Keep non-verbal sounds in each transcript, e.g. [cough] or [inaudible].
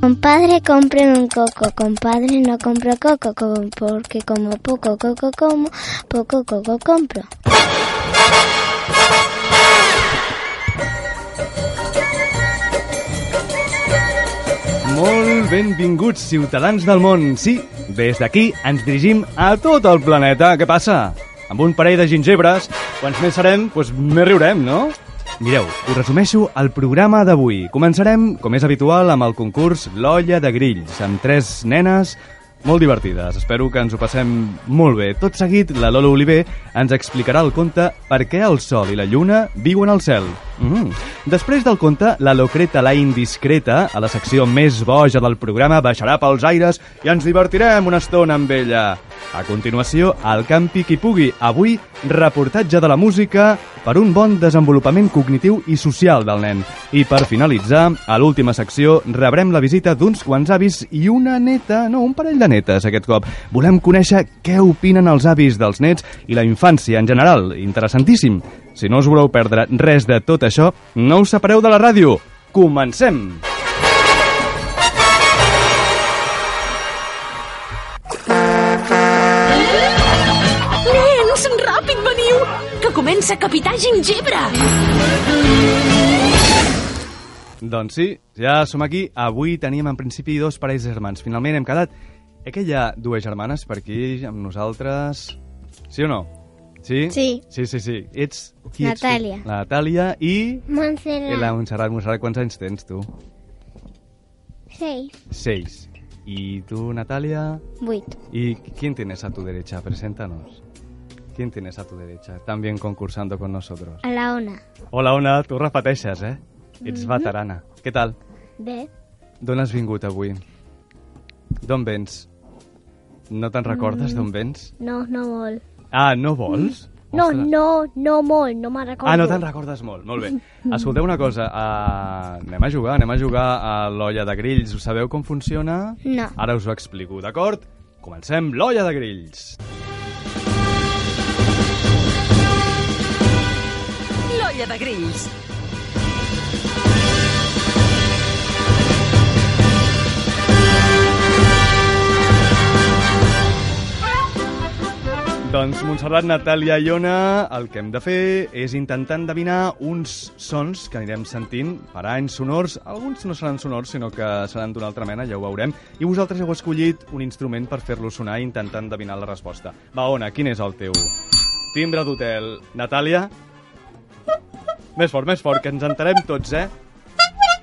Compadre, compre un coco. Compadre, no compro coco, co- porque como poco coco como, poco coco compro. Molt benvinguts, ciutadans del món. Sí, des d'aquí ens dirigim a tot el planeta. Què passa? Amb un parell de gingibres, quants més serem, doncs més riurem, no? Mireu, us resumeixo el programa d'avui. Començarem, com és habitual, amb el concurs L'olla de grills, amb tres nenes molt divertides. Espero que ens ho passem molt bé. Tot seguit, la Lola Oliver ens explicarà el conte Per què el sol i la lluna viuen al cel. Mm. Després del conte, la Locreta la indiscreta, a la secció més boja del programa, baixarà pels aires i ens divertirem una estona amb ella. A continuació, el Campi qui pugui. Avui, reportatge de la música per un bon desenvolupament cognitiu i social del nen. I per finalitzar, a l'última secció, rebrem la visita d'uns quants avis i una neta, no, un parell de netes aquest cop. Volem conèixer què opinen els avis dels nets i la infància en general. Interessantíssim. Si no us voleu perdre res de tot això, no us separeu de la ràdio. Comencem! Nens, ràpid, veniu! Que comença Capità Gingebre! Doncs sí, ja som aquí. Avui teníem en principi dos parells de germans. Finalment hem quedat... Eh que hi ha dues germanes per aquí amb nosaltres? Sí o no? Sí? Sí. Sí, sí, sí. Ets... Qui ets tu? Natàlia. La Natàlia i... Montserrat. I la Montserrat. Montserrat, quants anys tens tu? Seis. Seis. ¿Y tú, Natalia? Vuit. ¿Y quién tienes a tu derecha? Preséntanos. ¿Quién tienes a tu derecha? También concursando con nosotros. A la ona. Hola, Ona, tu repeteixes, eh? Ets veterana. Què tal? Bé. D'on has vingut avui? D'on vens? No te'n recordes d'on vens? No, no molt. Ah, no vols? No, Ostres. no, no molt, no me'n recordo. Ah, no te'n recordes molt. Molt bé. Escolteu una cosa. Uh, anem a jugar, anem a jugar a l'olla de grills. Us sabeu com funciona? No. Ara us ho explico, d'acord? Comencem l'olla de grills. L'olla de grills. Doncs Montserrat, Natàlia i Ona, el que hem de fer és intentar endevinar uns sons que anirem sentint per anys sonors. Alguns no seran sonors, sinó que seran d'una altra mena, ja ho veurem. I vosaltres heu escollit un instrument per fer-lo sonar i intentar endevinar la resposta. Va, Ona, quin és el teu? Timbre d'hotel. Natàlia? Més fort, més fort, que ens enterem tots, eh?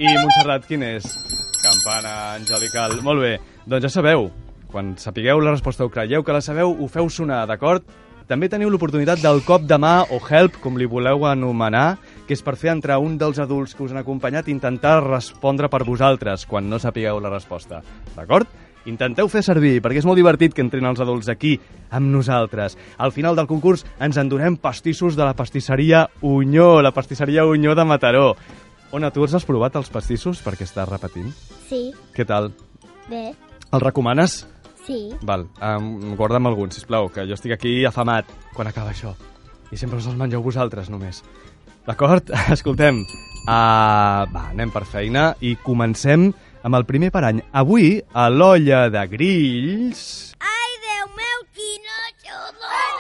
I Montserrat, quin és? Campana angelical. Molt bé, doncs ja sabeu, quan sapigueu la resposta o creieu que la sabeu, ho feu sonar, d'acord? També teniu l'oportunitat del cop de mà o help, com li voleu anomenar, que és per fer entrar un dels adults que us han acompanyat i intentar respondre per vosaltres quan no sapigueu la resposta. D'acord? Intenteu fer servir, perquè és molt divertit que entrin els adults aquí amb nosaltres. Al final del concurs ens en donem pastissos de la pastisseria Unyó, la pastisseria Unyó de Mataró. Ona, tu els has provat, els pastissos, perquè estàs repetint? Sí. Què tal? Bé. Els recomanes? Sí. Val, um, guarda'm algun, sisplau, que jo estic aquí afamat quan acaba això. I sempre us els mengeu vosaltres, només. D'acord? [laughs] Escoltem. Uh, va, anem per feina i comencem amb el primer parany. Avui, a l'olla de grills... Ai, Déu meu, quina xudor!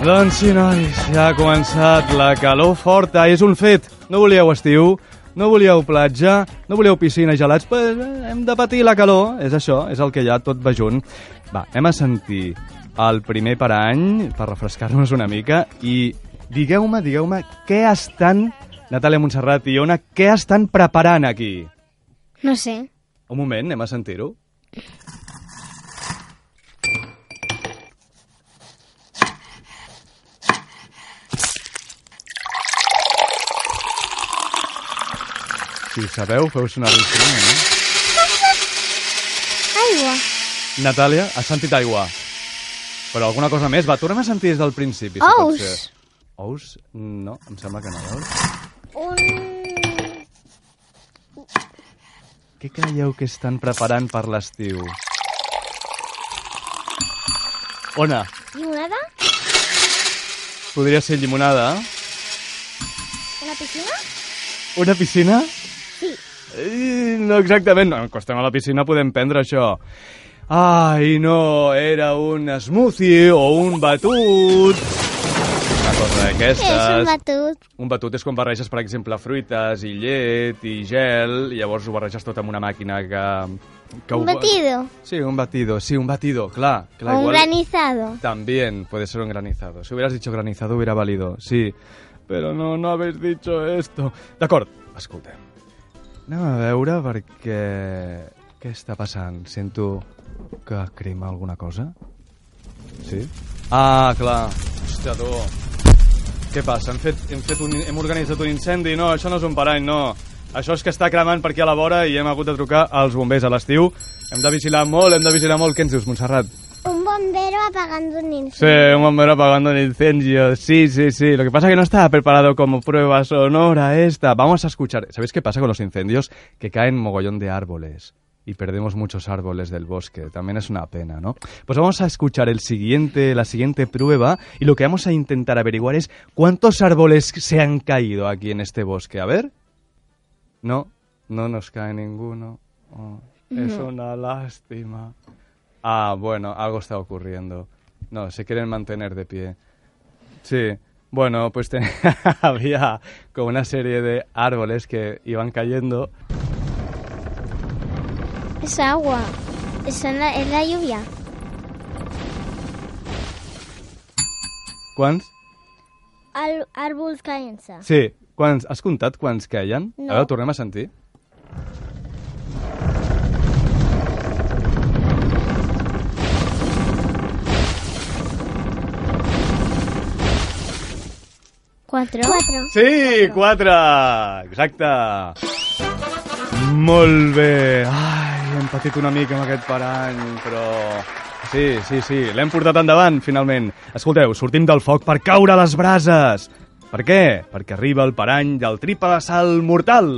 Doncs sí, nois, ja ha començat la calor forta. És un fet. No volíeu estiu, no volíeu platja, no volíeu piscina i gelats, pues, eh, hem de patir la calor. És això, és el que hi ha, tot va junt. Va, anem a sentir el primer parany per refrescar-nos una mica i digueu-me, digueu-me, què estan, Natàlia Montserrat i Ona, què estan preparant aquí? No sé. Un moment, anem a sentir-ho. Si sabeu, feu sonar l'instrument, eh? Aigua. Natàlia, has sentit aigua. Però alguna cosa més? Va, tornem a sentir des del principi, si pot Ous. ser. Ous? No, em sembla que no, veus? Un... Què creieu que estan preparant per l'estiu? Ona, Llimonada? podria ser llimonada? Una piscina? Una piscina? Eh, no exactament, no, quan estem a la piscina podem prendre això. Ai, no, era un smoothie o un batut. Una cosa Què és un d'aquestes. batut? Un batut és quan barreges, per exemple, fruites i llet i gel, i llavors ho barreges tot amb una màquina que... que Un ho- batido. Sí, un batido, sí, un batido, clar. clar O un igual- granizado. También puede ser un granizado. Si hubieras dicho granizado hubiera valido, sí. Pero no, no habéis dicho esto. D'acord, escolteu. Anem a veure perquè... Què està passant? Sento que crema alguna cosa? Sí? Ah, clar. Hòstia, tu. Què passa? Hem, fet, hem, fet un, hem organitzat un incendi? No, això no és un parany, no. Això és que està cremant per aquí a la vora i hem hagut de trucar als bombers a l'estiu. Hem de vigilar molt, hem de vigilar molt. Què ens dius, Montserrat? Un bombero apagando un Sí, incendio. un bombero apagando un incendio. Sí, sí, sí. Lo que pasa es que no estaba preparado como prueba sonora esta. Vamos a escuchar. ¿Sabéis qué pasa con los incendios? Que caen mogollón de árboles. Y perdemos muchos árboles del bosque. También es una pena, ¿no? Pues vamos a escuchar el siguiente, la siguiente prueba. Y lo que vamos a intentar averiguar es cuántos árboles se han caído aquí en este bosque. A ver. No, no nos cae ninguno. Oh, es una lástima. Ah, bueno, algo está ocurriendo. No, se quieren mantener de pie. Sí, bueno, pues te- [laughs] había como una serie de árboles que iban cayendo. Es agua. Es la, es la lluvia. Quants? Al, árboles caen-se. Sí, quants? Has comptat quants queien? No. A veure, tornem a sentir. Quatre. Quatre. Sí, quatre! Exacte! Molt bé! Ai, hem patit una mica amb aquest parany, però... Sí, sí, sí, l'hem portat endavant, finalment. Escolteu, sortim del foc per caure a les brases! Per què? Perquè arriba el parany del triple salt mortal!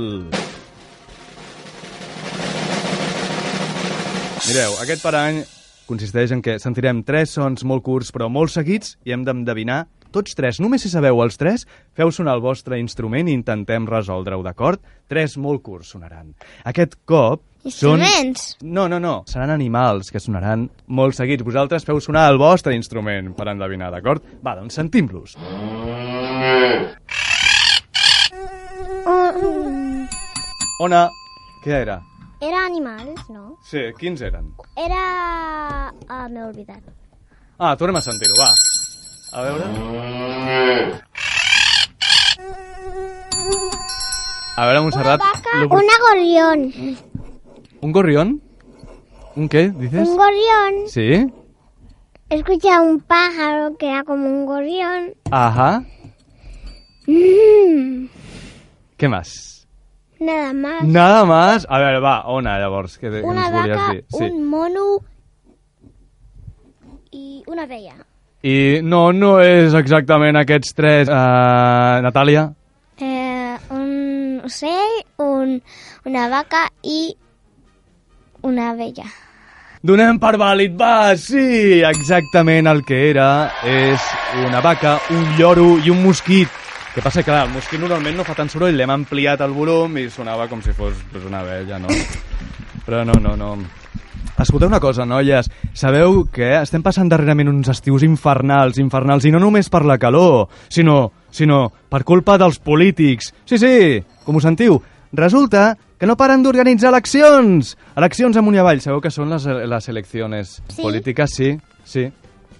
Mireu, aquest parany consisteix en que sentirem tres sons molt curts però molt seguits i hem d'endevinar tots tres. Només si sabeu els tres, feu sonar el vostre instrument i intentem resoldre-ho, d'acord? Tres molt curts sonaran. Aquest cop són... Instruments. No, no, no. Seran animals que sonaran molt seguits. Vosaltres feu sonar el vostre instrument per endevinar, d'acord? Va, doncs sentim-los. Ona, què era? Era animals, no? Sí, quins eren? Era... Ah, m'he oblidat. Ah, tornem a sentir-ho, va. A veure... A veure, Montserrat... lo- Una gorrión. ¿Un gorrión? ¿Un qué, dices? Un gorrión. Sí. Escuché a un pájaro que era como un gorrión. Ajá. Mm, Què más? nada más. Nada más. A veure, va, Ona, llavors, què, què Una volies vaca, dir? Sí. un mono i una vella. I no, no és exactament aquests tres. Uh, Natàlia? Eh, un ocell, un, una vaca i una vella. Donem per vàlid, va, sí, exactament el que era és una vaca, un lloro i un mosquit. Què passa? Que clar, el mosquit normalment no fa tant soroll, l'hem ampliat el volum i sonava com si fos pues, una vella, no? [laughs] Però no, no, no. Escolteu una cosa, noies. Sabeu que estem passant darrerament uns estius infernals, infernals, i no només per la calor, sinó, sinó per culpa dels polítics. Sí, sí, com ho sentiu? Resulta que no paren d'organitzar eleccions. Eleccions amunt i avall. Sabeu que són les, les eleccions Sí. polítiques? Sí, sí.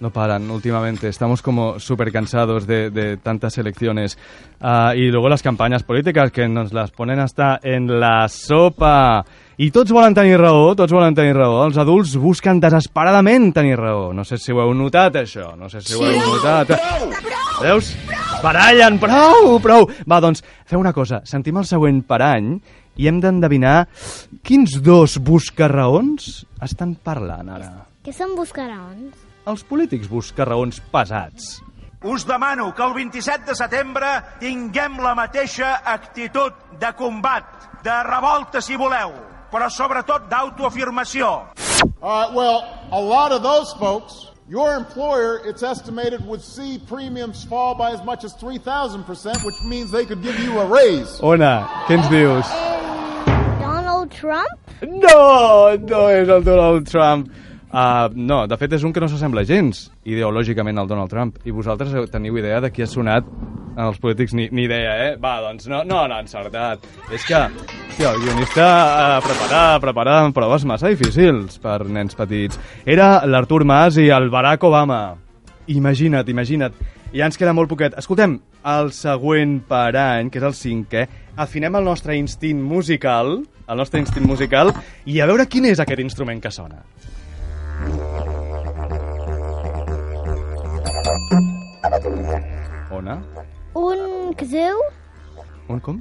No paran últimamente. Estamos como súper cansados de, de tantas elecciones. Ah, y luego las campañas políticas que nos las ponen hasta en la sopa. I tots volen tenir raó, tots volen tenir raó. Els adults busquen desesperadament tenir raó. No sé si ho heu notat, això. No sé si ho heu notat. Veus? Es barallen, prou, prou. Va, doncs, feu una cosa. Sentim el següent parany i hem d'endevinar quins dos buscarraons estan parlant ara. Què són buscaraons? Els polítics buscarraons pesats. Us demano que el 27 de setembre tinguem la mateixa actitud de combat, de revolta, si voleu, però sobretot d'autoafirmació. Right, well, a lot of those folks, your employer, it's estimated, would see premiums fall by as much as 3,000%, which means they could give you a raise. Ona, què ens dius? Donald Trump? No, no és el Donald Trump. Uh, no, de fet és un que no s'assembla gens ideològicament al Donald Trump. I vosaltres teniu idea de qui ha sonat en els polítics? Ni, ni idea, eh? Va, doncs no, no, no, encertat. És que, tio, el guionista uh, preparar, preparar proves massa difícils per nens petits. Era l'Artur Mas i el Barack Obama. Imagina't, imagina't. Ja ens queda molt poquet. Escoltem, el següent per any, que és el cinquè, afinem el nostre instint musical, el nostre instint musical, i a veure quin és aquest instrument que sona. Ona? Un kazoo? Un com?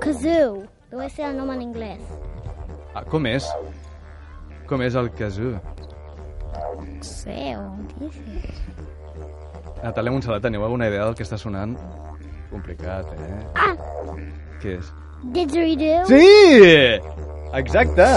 Kazoo. Deu ser el nom en anglès. Ah, com és? Com és el kazoo? No sé, on dice. Natàlia Montserrat, teniu alguna idea del que està sonant? Complicat, eh? Ah! Què és? Didgeridoo? Sí! Exacte!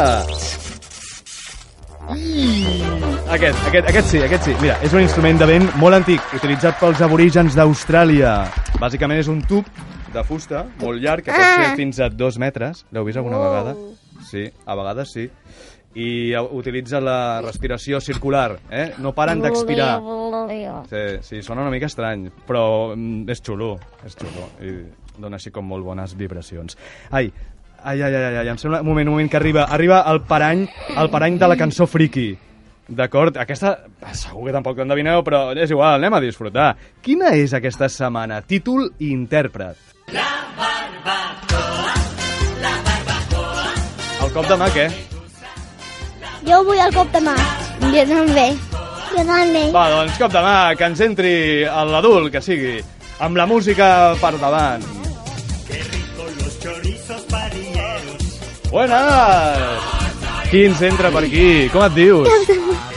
Aquest, aquest, aquest sí, aquest sí. Mira, és un instrument de vent molt antic, utilitzat pels aborígens d'Austràlia. Bàsicament és un tub de fusta molt llarg, que pot ser fins a dos metres. L'heu vist alguna vegada? Sí, a vegades sí. I utilitza la respiració circular, eh? No paren d'expirar. Sí, sí, sona una mica estrany, però mm, és xulo, és xulo, i dona així com molt bones vibracions. Ai, ai, ai, ai, ai, em sembla... Un moment, un moment, que arriba, arriba el parany, el parany de la cançó friki. D'acord? Aquesta, segur que tampoc l'endevineu, però és igual, anem a disfrutar. Quina és aquesta setmana? Títol i intèrpret. El cop de mà, què? Jo vull el cop de mà. Jo també. Jo també. Va, doncs cop de mà, que ens entri l'adult, que sigui, amb la música per davant. Buenas! Qui ens entra per aquí? Com et dius?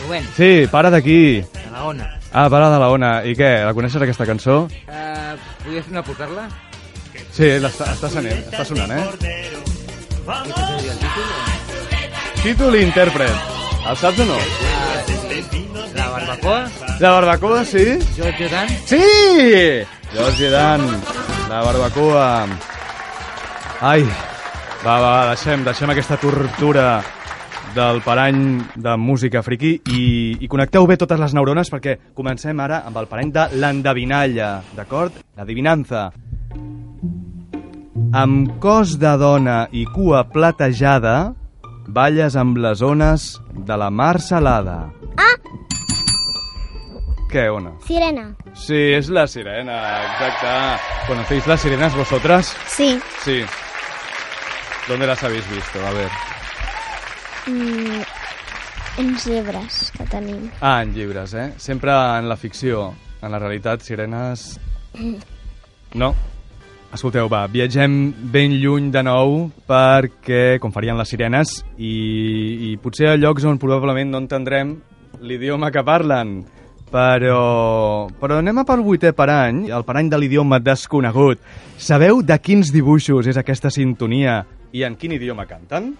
Rubén, Sí, para d'aquí. de la ONA. Ah, para de la Ona. I què, la coneixes aquesta cançó? Uh, Podries una posar-la? Sí, està, està, sonant, està sonant, eh? Títol? I intèrpret. El saps o no? La barbacoa? La barbacoa, sí? George Dan? Sí! George Dan, la barbacoa. Ai, va, va, deixem, deixem aquesta tortura del parany de música friqui i, i connecteu bé totes les neurones perquè comencem ara amb el parany de l'endevinalla, d'acord? L'adivinanza. Amb cos de dona i cua platejada, balles amb les ones de la mar salada. Ah! Què, Ona? Sirena. Sí, es la sirena, exacta. ¿Conocéis las sirenas vosotras? Sí. Sí. ¿Dónde las habéis visto? A ver. Mm, uns llibres que tenim. Ah, en llibres, eh? Sempre en la ficció. En la realitat, sirenes... [clears throat] No. Escolteu, va, viatgem ben lluny de nou perquè, com farien les sirenes, i, i potser a llocs on probablement no entendrem l'idioma que parlen. Però, però anem a pel vuitè parany, el parany de l'idioma desconegut. Sabeu de quins dibuixos és aquesta sintonia i en quin idioma canten?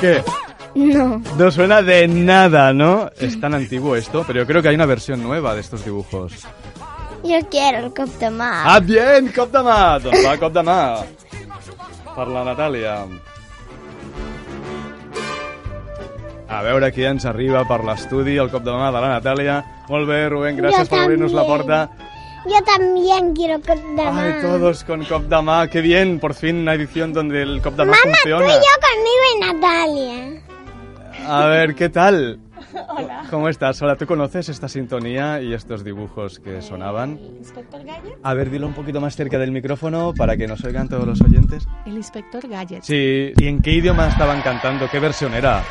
¿Qué? No. No suena de nada, ¿no? Es tan antiguo esto, pero yo creo que hay una versión nueva de estos dibujos. Jo quiero el cop de mà. Ah, bien! Cop de mà! Doncs va, cop de mà. Per la Natàlia. A veure qui ens arriba per l'estudi, el cop de mà de la Natàlia. Molt bé, Rubén, gràcies Jo per obrir-nos la porta. Yo también quiero cop de mà. Ay, todos con cop de mà. Qué bien, por fin una edición donde el cop de mà Mamá, funciona. tú y yo conmigo y Natalia. A ver, ¿qué tal? [laughs] Hola. ¿Cómo estás? Hola, ¿tú conoces esta sintonía y estos dibujos que sonaban? Inspector Gadget. A ver, dilo un poquito más cerca del micrófono para que nos oigan todos los oyentes. El Inspector Gadget. Sí, ¿y en qué idioma estaban cantando? ¿Qué versión era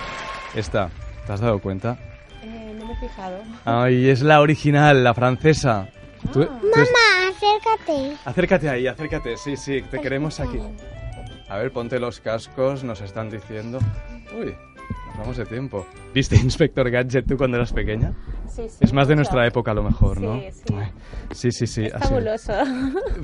esta? ¿Te has dado cuenta? Eh, no me he fijado. Ay, es la original, la francesa. Tu, tu es- Mamá, acércate. Acércate ahí, acércate. Sí, sí, te queremos aquí. A ver, ponte los cascos, nos están diciendo. Uy, nos vamos de tiempo. ¿Viste [laughs] Inspector Gadget tú cuando eras pequeña? Sí, sí. Es más de nuestra época a lo mejor, ¿no? Sí, sí. Sí, sí, sí. ha sido- Fabuloso.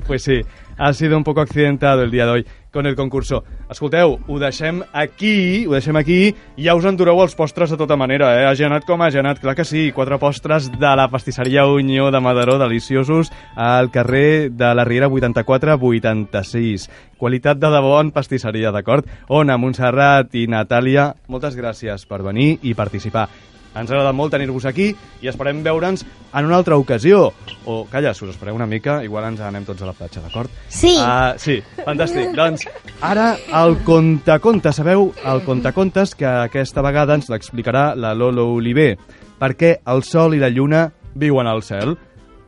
Pues sí, ha sido un poco accidentado el dia d'avui con el concurso. Escolteu, ho deixem aquí, ho deixem aquí, ja us endureu els postres de tota manera, eh? Hagi anat com hagi anat, clar que sí, quatre postres de la pastisseria Unió de Madaró, deliciosos, al carrer de la Riera 84-86. Qualitat de debò en pastisseria, d'acord? Ona, Montserrat i Natàlia, moltes gràcies per venir i participar. Ens ha agradat molt tenir-vos aquí i esperem veure'ns en una altra ocasió. O, calla, si us espereu una mica, igual ens anem tots a la platja, d'acord? Sí. Uh, sí, fantàstic. doncs, ara, el contacontes, sabeu? El contacontes que aquesta vegada ens l'explicarà la Lolo Oliver. Perquè el sol i la lluna viuen al cel.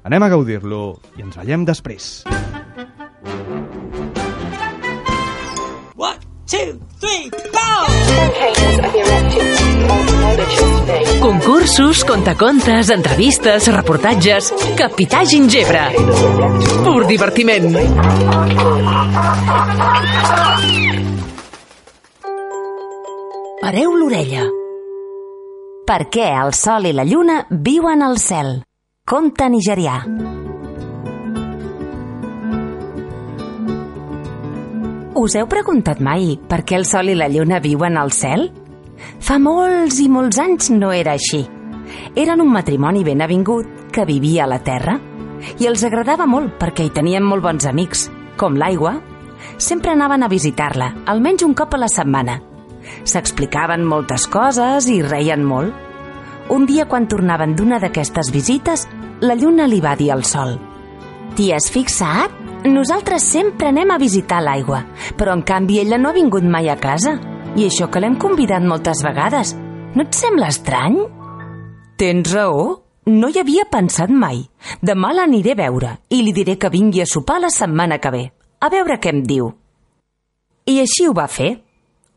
Anem a gaudir-lo i ens veiem després. One, two, three, go! Concursos, contacontes, entrevistes, reportatges... Capità Gingebre. Pur divertiment. Pareu l'orella. Per què el sol i la lluna viuen al cel? Conte nigerià. Us heu preguntat mai per què el sol i la lluna viuen al cel? Fa molts i molts anys no era així. Eren un matrimoni ben avingut que vivia a la Terra i els agradava molt perquè hi tenien molt bons amics, com l'aigua. Sempre anaven a visitar-la, almenys un cop a la setmana. S'explicaven moltes coses i reien molt. Un dia, quan tornaven d'una d'aquestes visites, la lluna li va dir al sol T'hi has fixat? Nosaltres sempre anem a visitar l'aigua, però en canvi ella no ha vingut mai a casa. I això que l'hem convidat moltes vegades. No et sembla estrany? Tens raó. No hi havia pensat mai. Demà l'aniré a veure i li diré que vingui a sopar la setmana que ve. A veure què em diu. I així ho va fer.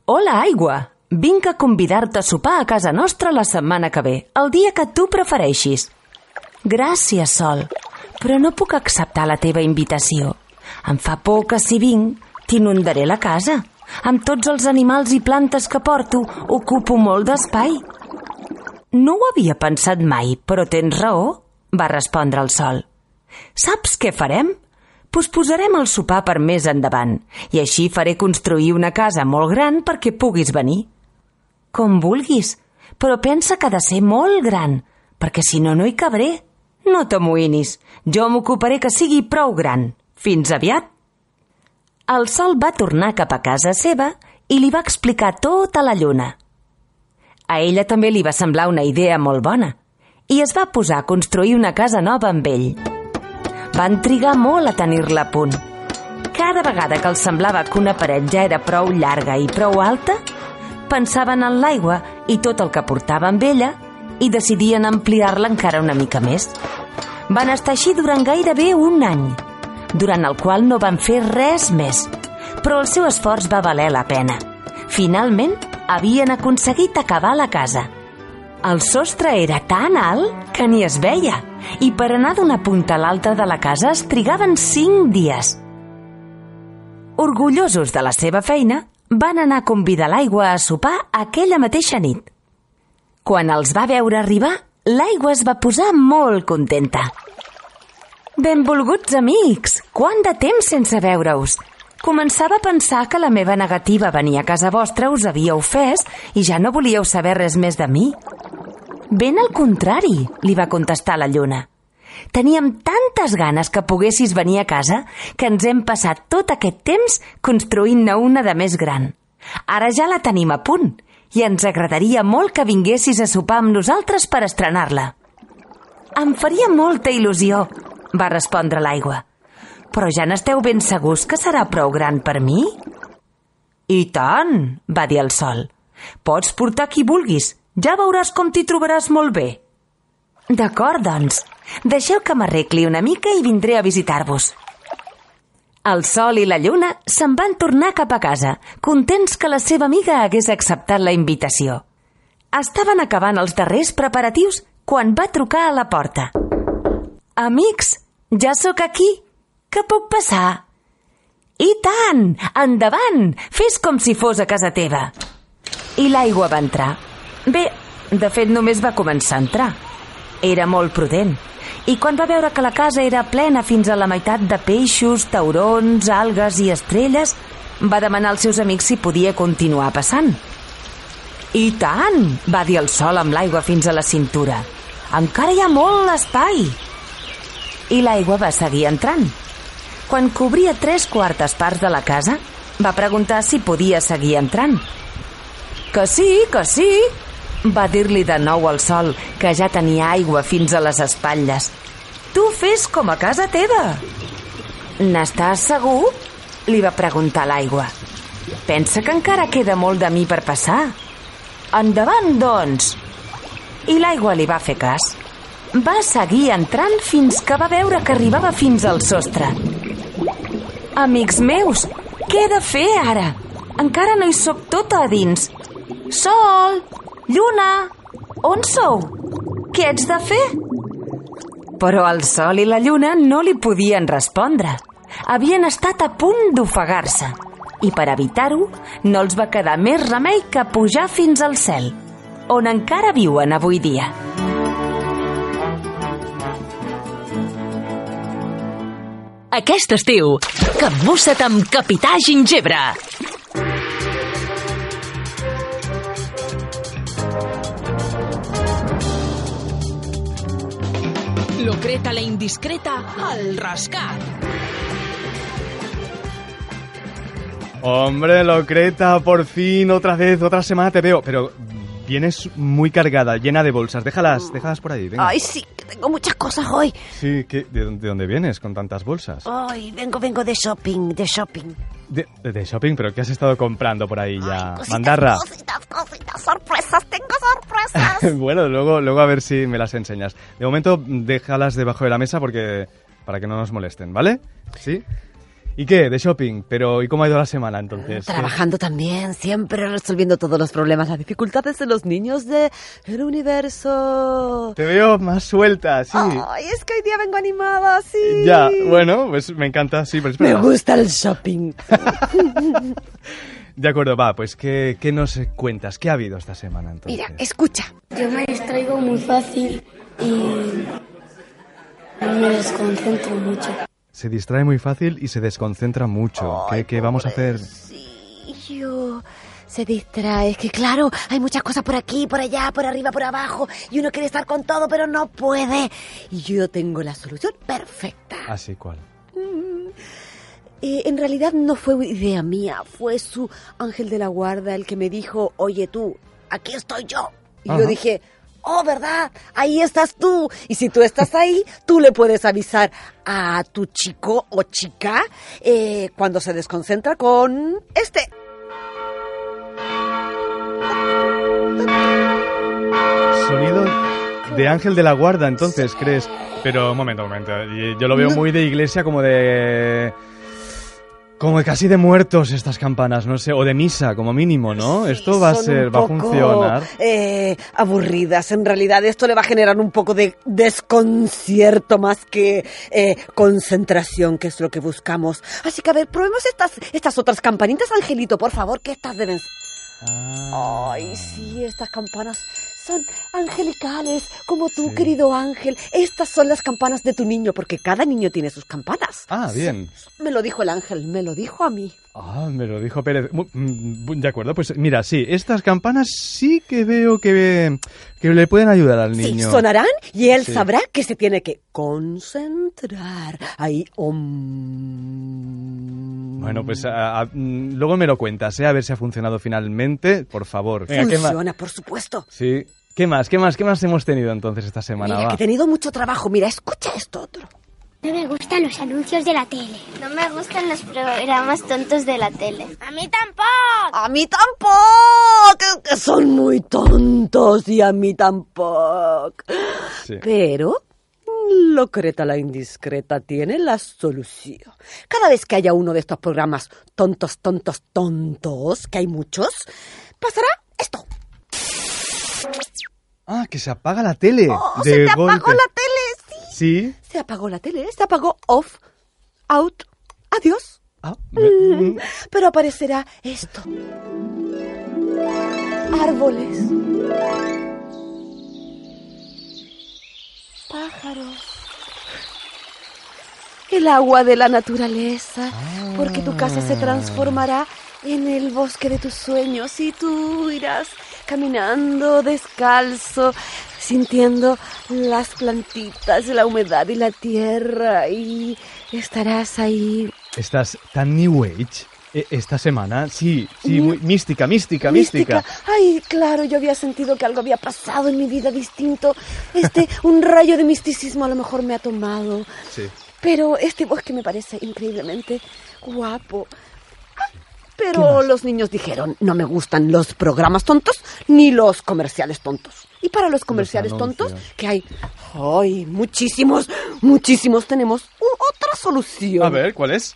Hola, aigua! Vinc a convidar-te a sopar a casa nostra la setmana que ve, el dia que tu prefereixis. Gràcies, Sol, però no puc acceptar la teva invitació. Em fa por que si vinc, t'inundaré la casa. Amb tots els animals i plantes que porto, ocupo molt d'espai. No ho havia pensat mai, però tens raó, va respondre el Sol. Saps què farem? Posposarem el sopar per més endavant i així faré construir una casa molt gran perquè puguis venir. Com vulguis, però pensa que ha de ser molt gran, perquè si no, no hi cabré. No t'amoïnis, jo m'ocuparé que sigui prou gran. Fins aviat. El sol va tornar cap a casa seva i li va explicar tot a la lluna. A ella també li va semblar una idea molt bona i es va posar a construir una casa nova amb ell. Van trigar molt a tenir-la a punt. Cada vegada que els semblava que una paret ja era prou llarga i prou alta, pensaven en l'aigua i tot el que portava amb ella i decidien ampliar-la encara una mica més. Van estar així durant gairebé un any, durant el qual no van fer res més, però el seu esforç va valer la pena. Finalment, havien aconseguit acabar la casa. El sostre era tan alt que ni es veia i per anar d'una punta a l'altra de la casa es trigaven cinc dies. Orgullosos de la seva feina, van anar a convidar l'aigua a sopar aquella mateixa nit. Quan els va veure arribar, l'aigua es va posar molt contenta. Benvolguts amics! Quant de temps sense veure-us! Començava a pensar que la meva negativa a venir a casa vostra us havia ofès i ja no volíeu saber res més de mi. Ben al contrari, li va contestar la lluna. Teníem tantes ganes que poguessis venir a casa que ens hem passat tot aquest temps construint-ne una de més gran. Ara ja la tenim a punt i ens agradaria molt que vinguessis a sopar amb nosaltres per estrenar-la. Em faria molta il·lusió, va respondre l'aigua. Però ja n'esteu ben segurs que serà prou gran per mi? I tant, va dir el sol. Pots portar qui vulguis, ja veuràs com t'hi trobaràs molt bé. D'acord, doncs. Deixeu que m'arregli una mica i vindré a visitar-vos. El sol i la lluna se'n van tornar cap a casa, contents que la seva amiga hagués acceptat la invitació. Estaven acabant els darrers preparatius quan va trucar a la porta. Amics, Ja sóc aquí. Què puc passar? I tant! Endavant! Fes com si fos a casa teva. I l'aigua va entrar. Bé, de fet només va començar a entrar. Era molt prudent. I quan va veure que la casa era plena fins a la meitat de peixos, taurons, algues i estrelles, va demanar als seus amics si podia continuar passant. I tant! va dir el sol amb l'aigua fins a la cintura. Encara hi ha molt espai! I l'aigua va seguir entrant. Quan cobria tres quartes parts de la casa, va preguntar si podia seguir entrant. Que sí, que sí, va dir-li de nou al sol, que ja tenia aigua fins a les espatlles. Tu fes com a casa teva. N'estàs segur? Li va preguntar l'aigua. Pensa que encara queda molt de mi per passar. Endavant, doncs. I l'aigua li va fer cas. Va seguir entrant fins que va veure que arribava fins al sostre. Amics meus, què he de fer ara? Encara no hi sóc tota a dins. Sol! Lluna! On sou? Què ets de fer? Però el sol i la lluna no li podien respondre. Havien estat a punt d'ofegar-se. I per evitar-ho, no els va quedar més remei que pujar fins al cel, on encara viuen avui dia. Aquest estiu, capbussa't amb Capità Gingebre. Locreta la indiscreta al rascat. Hombre, Locreta, por fin, otra vez, otra semana te veo. Pero vienes muy cargada, llena de bolsas. Déjalas, déjalas por ahí, venga. Ay, sí, que tengo muchas cosas hoy. Sí, ¿qué? ¿De, dónde- de dónde vienes con tantas bolsas? Ay, vengo, vengo de shopping, de shopping. De, de shopping, pero ¿qué has estado comprando por ahí ya? Cositas, Mandarra. Cositas, cositas, sorpresas, tengo sorpresas. [laughs] bueno, luego, luego a ver si me las enseñas. De momento, déjalas debajo de la mesa porque para que no nos molesten, ¿vale? ¿Sí? ¿Y qué? De shopping. Pero ¿y cómo ha ido la semana entonces? Trabajando también, siempre resolviendo todos los problemas, las dificultades de los niños del universo. Te veo más suelta, sí. Ay, es que hoy día vengo animada, sí. Ya, bueno, pues me encanta, sí, pero Me espera. gusta el shopping. [laughs] De acuerdo, va, pues ¿qué, qué nos cuentas? ¿Qué ha habido esta semana entonces? Mira, escucha. Yo me distraigo muy fácil y me desconcentro mucho. Se distrae muy fácil y se desconcentra mucho. ¿Qué, qué vamos a hacer? Yo se distrae, es que claro, hay muchas cosas por aquí, por allá, por arriba, por abajo, y uno quiere estar con todo, pero no puede. Y yo tengo la solución perfecta. Así cuál. Eh, en realidad no fue idea mía, fue su ángel de la guarda el que me dijo, oye tú, aquí estoy yo. Y Ajá. yo dije, oh, ¿verdad? Ahí estás tú. Y si tú estás ahí, tú le puedes avisar a tu chico o chica eh, cuando se desconcentra con este. Sonido de ángel de la guarda, entonces, ¿crees? Pero, un momento, un momento. Yo lo veo muy de iglesia, como de... Como casi de muertos estas campanas, no sé, o de misa, como mínimo, ¿no? Esto va a ser, un va a funcionar. eh, aburridas. En realidad esto le va a generar un poco de desconcierto más que eh, concentración, que es lo que buscamos. Así que a ver, probemos estas, estas otras campanitas, Angelito, por favor, que estas deben... Ah. Ay, sí, estas campanas son angelicales, como tú, querido ángel. Estas son las campanas de tu niño, porque cada niño tiene sus campanas. Ah, bien. Me lo dijo el ángel, me lo dijo a mí. Ah, me lo dijo Pérez. Mm, De acuerdo, pues mira, sí, estas campanas sí que veo que, que le pueden ayudar al Sí, niño. sonarán y él Sí. sabrá que se tiene que concentrar. Ahí, om. Bueno, pues a- a- mm, luego me lo cuentas, ¿eh? A ver si ha funcionado finalmente, por favor. Venga, ¿qué más? Funciona, por supuesto. Sí. ¿Qué más? ¿Qué más? ¿Qué más hemos tenido entonces esta semana? Mira, Va. que he tenido mucho trabajo. Mira, escucha esto otro. No me gustan los anuncios de la tele. No me gustan los programas tontos de la tele. A mí tampoco. A mí tampoco, que- que son muy tontos y a mí tampoco. Sí. Pero Locreta la indiscreta tiene la solución. Cada vez que haya uno de estos programas tontos, tontos, tontos, que hay muchos, pasará esto. Ah, que se apaga la tele. Oh, de se te golpe. apagó la tele, sí. Sí. Se apagó la tele, se apagó off, out, adiós. Ah, Mm, Pero aparecerá esto. Árboles. Pájaros. El agua de la naturaleza. Porque tu casa se transformará en el bosque de tus sueños y tú irás caminando descalzo, sintiendo las plantitas, la humedad y la tierra y estarás ahí Estás tan New Age esta semana. Sí, sí, muy mística, mística, mística. Ay, claro, yo había sentido que algo había pasado en mi vida distinto. Este, un rayo de misticismo a lo mejor me ha tomado. Sí. Pero este bosque me parece increíblemente guapo. Ah, Pero los niños dijeron, no me gustan los programas tontos ni los comerciales tontos. Y para los comerciales tontos, anuncios. que hay, ay, muchísimos, muchísimos, tenemos otra solución. A ver, ¿cuál es?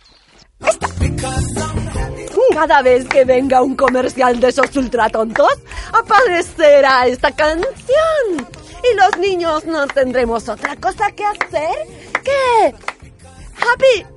Cada vez que venga un comercial de esos ultra tontos, aparecerá esta canción. Y los niños no tendremos otra cosa que hacer que... ¡Happy!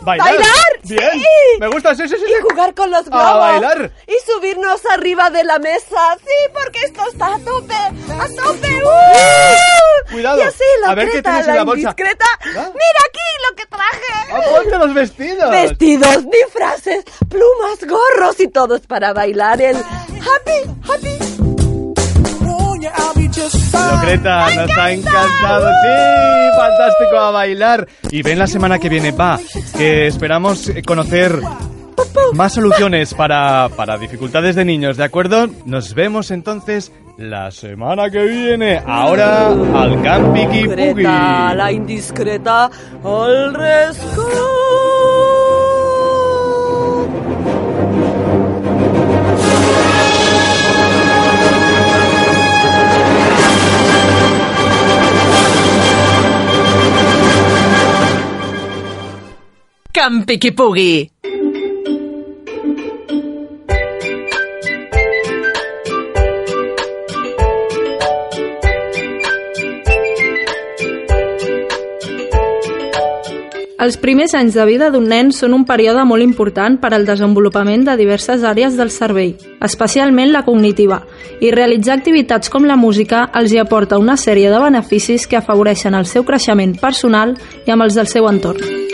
¿Bailar? Bien. ¡Sí! Me gusta, sí, sí, sí. Y jugar con los globos. A bailar. Y subirnos arriba de la mesa. Sí, porque esto está a tope. ¡A tope! ¡Uh! Cuidado. Y así, la A ver qué tienes en la bolsa. indiscreta. ¿Ah? Mira aquí lo que traje. ¡Ah, ponte los vestidos! Vestidos, disfraces, plumas, gorros y todo es para bailar el Happy, Happy. Locreta, nos ha encantado. Sí, fantástico a bailar. Y ven la semana que viene, va, que esperamos conocer más soluciones para, para dificultades de niños, ¿de acuerdo? Nos vemos entonces la semana que viene. Ahora al Campiki Discreta, Pugi. la indiscreta, al rescate. Campi qui pugui. Els primers anys de vida d'un nen són un període molt important per al desenvolupament de diverses àrees del cervell, especialment la cognitiva, i realitzar activitats com la música els hi aporta una sèrie de beneficis que afavoreixen el seu creixement personal i amb els del seu entorn.